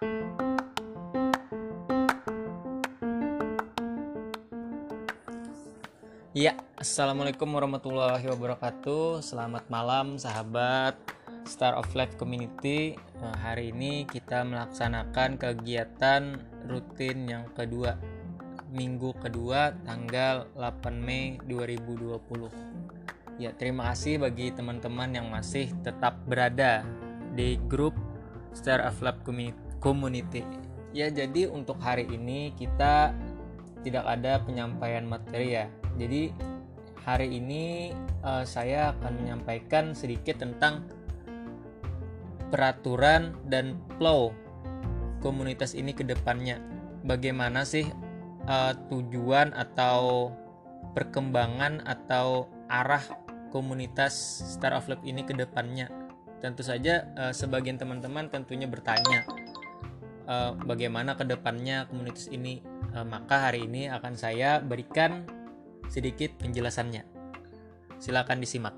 Ya, Assalamualaikum warahmatullahi wabarakatuh. Selamat malam sahabat Star of Life Community. Nah, Hari ini kita melaksanakan kegiatan rutin yang kedua Minggu kedua tanggal 8 Mei 2020 Ya, terima kasih bagi teman-teman yang masih tetap berada di grup Star of Life Community Ya, jadi untuk hari ini kita tidak ada penyampaian materi ya jadi hari ini uh, saya akan menyampaikan sedikit tentang peraturan dan flow komunitas ini ke depannya. Bagaimana sih uh, tujuan atau perkembangan atau arah komunitas Star of Love ini ke depannya? Tentu saja uh, sebagian teman-teman tentunya bertanya uh, bagaimana ke depannya komunitas ini. Uh, maka hari ini akan saya berikan sedikit penjelasannya. Silakan disimak.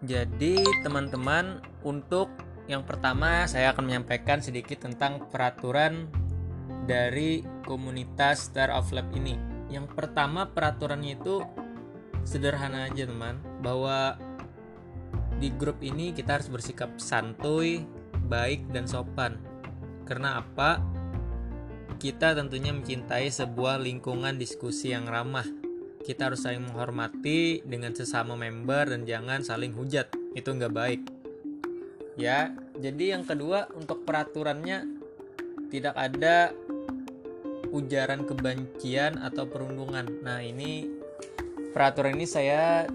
Jadi, teman-teman, untuk yang pertama saya akan menyampaikan sedikit tentang peraturan dari komunitas Star of Lab ini. Yang pertama peraturannya itu sederhana aja, teman, bahwa di grup ini kita harus bersikap santuy, baik dan sopan. Karena apa? Kita tentunya mencintai sebuah lingkungan diskusi yang ramah. Kita harus saling menghormati dengan sesama member dan jangan saling hujat. Itu nggak baik. Ya, jadi yang kedua untuk peraturannya tidak ada ujaran kebencian atau perundungan. Nah, ini peraturan ini saya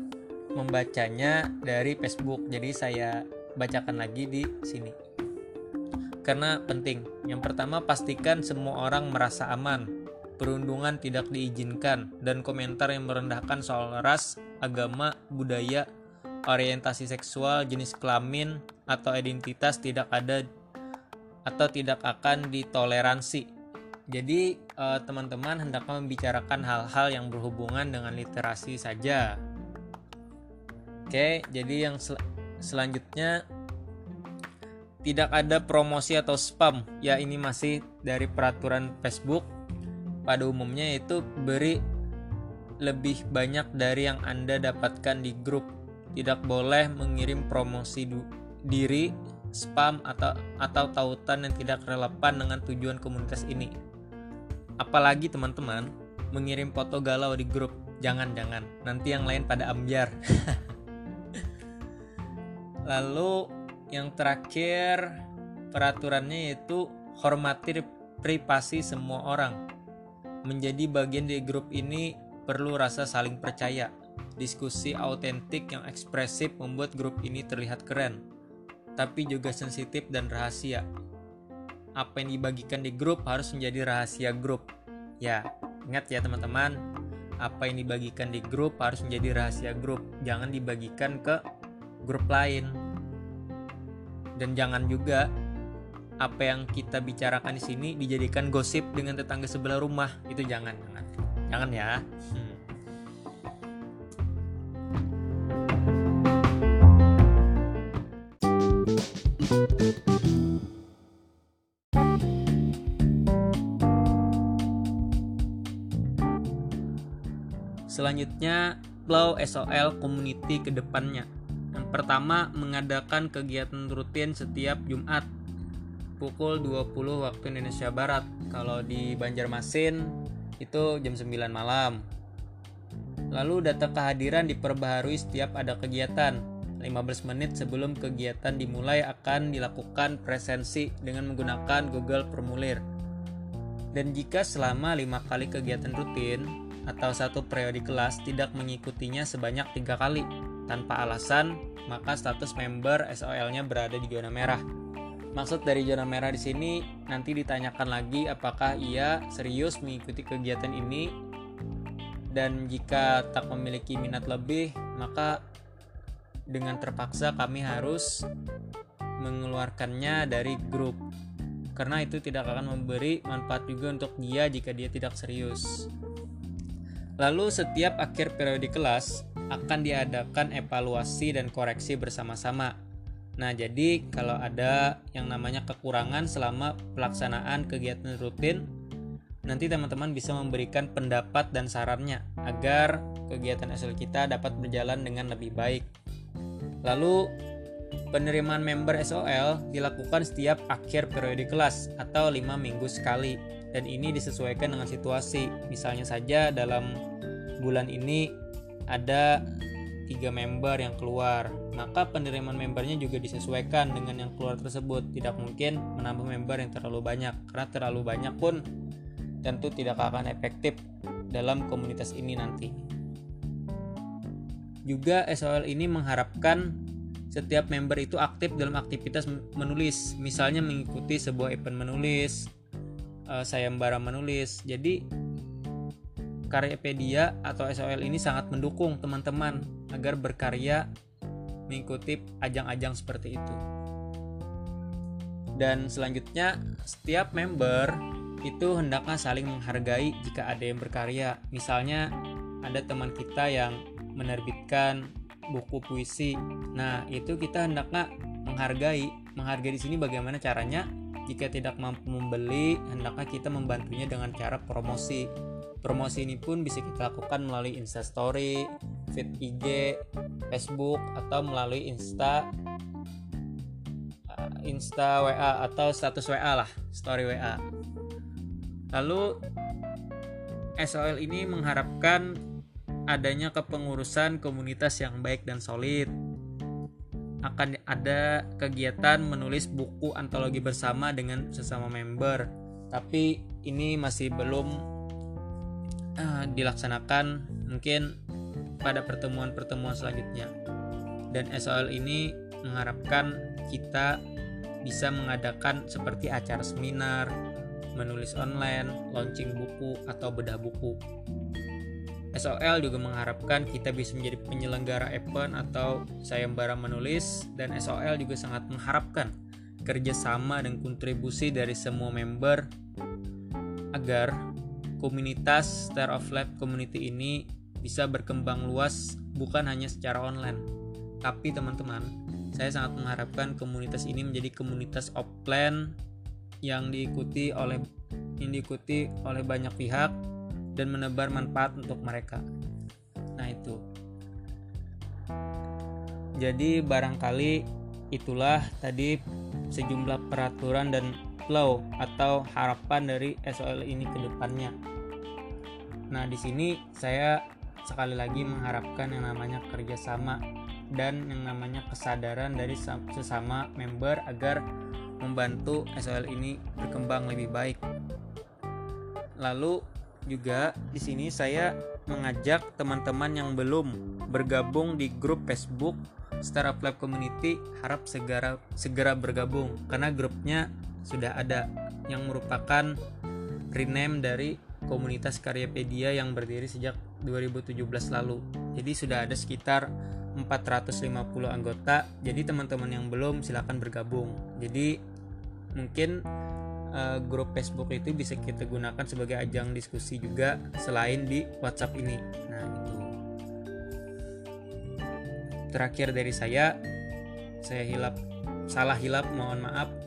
membacanya dari Facebook. Jadi saya bacakan lagi di sini karena penting. Yang pertama, pastikan semua orang merasa aman. Perundungan tidak diizinkan dan komentar yang merendahkan soal ras, agama, budaya, orientasi seksual, jenis kelamin, atau identitas tidak ada atau tidak akan ditoleransi. Jadi, eh, teman-teman hendaknya membicarakan hal-hal yang berhubungan dengan literasi saja. Oke, jadi yang sel selanjutnya tidak ada promosi atau spam. Ya ini masih dari peraturan Facebook. Pada umumnya itu beri lebih banyak dari yang Anda dapatkan di grup. Tidak boleh mengirim promosi diri spam atau atau tautan yang tidak relevan dengan tujuan komunitas ini. Apalagi teman-teman mengirim foto galau di grup. Jangan jangan nanti yang lain pada ambiar. Lalu yang terakhir peraturannya yaitu hormati privasi semua orang. Menjadi bagian dari grup ini perlu rasa saling percaya. Diskusi autentik yang ekspresif membuat grup ini terlihat keren, tapi juga sensitif dan rahasia. Apa yang dibagikan di grup harus menjadi rahasia grup. Ya, ingat ya teman-teman, apa yang dibagikan di grup harus menjadi rahasia grup. Jangan dibagikan ke grup lain dan jangan juga apa yang kita bicarakan di sini dijadikan gosip dengan tetangga sebelah rumah itu jangan jangan jangan ya hmm. Selanjutnya, Flow SOL Community ke depannya. Pertama, mengadakan kegiatan rutin setiap Jumat pukul 20 waktu Indonesia Barat. Kalau di Banjarmasin itu jam 9 malam. Lalu data kehadiran diperbaharui setiap ada kegiatan. 15 menit sebelum kegiatan dimulai akan dilakukan presensi dengan menggunakan Google Formulir. Dan jika selama lima kali kegiatan rutin atau satu periode kelas tidak mengikutinya sebanyak tiga kali tanpa alasan, maka status member SOL-nya berada di zona merah. Maksud dari zona merah di sini nanti ditanyakan lagi apakah ia serius mengikuti kegiatan ini dan jika tak memiliki minat lebih, maka dengan terpaksa kami harus mengeluarkannya dari grup karena itu tidak akan memberi manfaat juga untuk dia jika dia tidak serius. Lalu setiap akhir periode kelas, akan diadakan evaluasi dan koreksi bersama-sama. Nah, jadi kalau ada yang namanya kekurangan selama pelaksanaan kegiatan rutin, nanti teman-teman bisa memberikan pendapat dan sarannya agar kegiatan SL kita dapat berjalan dengan lebih baik. Lalu, penerimaan member SOL dilakukan setiap akhir periode kelas atau lima minggu sekali dan ini disesuaikan dengan situasi. Misalnya saja dalam bulan ini ada tiga member yang keluar, maka penerimaan membernya juga disesuaikan dengan yang keluar tersebut. Tidak mungkin menambah member yang terlalu banyak, karena terlalu banyak pun tentu tidak akan efektif dalam komunitas ini nanti. Juga SOL ini mengharapkan setiap member itu aktif dalam aktivitas menulis, misalnya mengikuti sebuah event menulis, uh, sayembara menulis. Jadi Karyapedia atau SOL ini sangat mendukung teman-teman agar berkarya mengikuti ajang-ajang seperti itu. Dan selanjutnya, setiap member itu hendaknya saling menghargai jika ada yang berkarya. Misalnya, ada teman kita yang menerbitkan buku puisi. Nah, itu kita hendaknya menghargai. Menghargai di sini bagaimana caranya? Jika tidak mampu membeli, hendaknya kita membantunya dengan cara promosi. Promosi ini pun bisa kita lakukan melalui Instastory, feed IG, Facebook, atau melalui Insta eh, Insta WA atau status WA lah, story WA. Lalu SOL ini mengharapkan adanya kepengurusan komunitas yang baik dan solid akan ada kegiatan menulis buku antologi bersama dengan sesama member tapi ini masih belum uh, dilaksanakan mungkin pada pertemuan-pertemuan selanjutnya dan SOL ini mengharapkan kita bisa mengadakan seperti acara seminar, menulis online, launching buku atau bedah buku. SOL juga mengharapkan kita bisa menjadi penyelenggara event atau sayembara menulis dan SOL juga sangat mengharapkan kerjasama dan kontribusi dari semua member agar komunitas Star of Life Community ini bisa berkembang luas bukan hanya secara online tapi teman-teman saya sangat mengharapkan komunitas ini menjadi komunitas offline yang diikuti oleh yang diikuti oleh banyak pihak dan menebar manfaat untuk mereka. Nah, itu. Jadi barangkali itulah tadi sejumlah peraturan dan flow atau harapan dari SOL ini ke depannya. Nah, di sini saya sekali lagi mengharapkan yang namanya kerjasama dan yang namanya kesadaran dari sesama member agar membantu SOL ini berkembang lebih baik. Lalu juga di sini saya mengajak teman-teman yang belum bergabung di grup Facebook Startup Lab Community harap segera segera bergabung karena grupnya sudah ada yang merupakan rename dari komunitas Karyapedia yang berdiri sejak 2017 lalu. Jadi sudah ada sekitar 450 anggota. Jadi teman-teman yang belum silahkan bergabung. Jadi mungkin uh, grup Facebook itu bisa kita gunakan sebagai ajang diskusi juga selain di WhatsApp ini. Nah, itu. Terakhir dari saya, saya hilap salah hilap mohon maaf.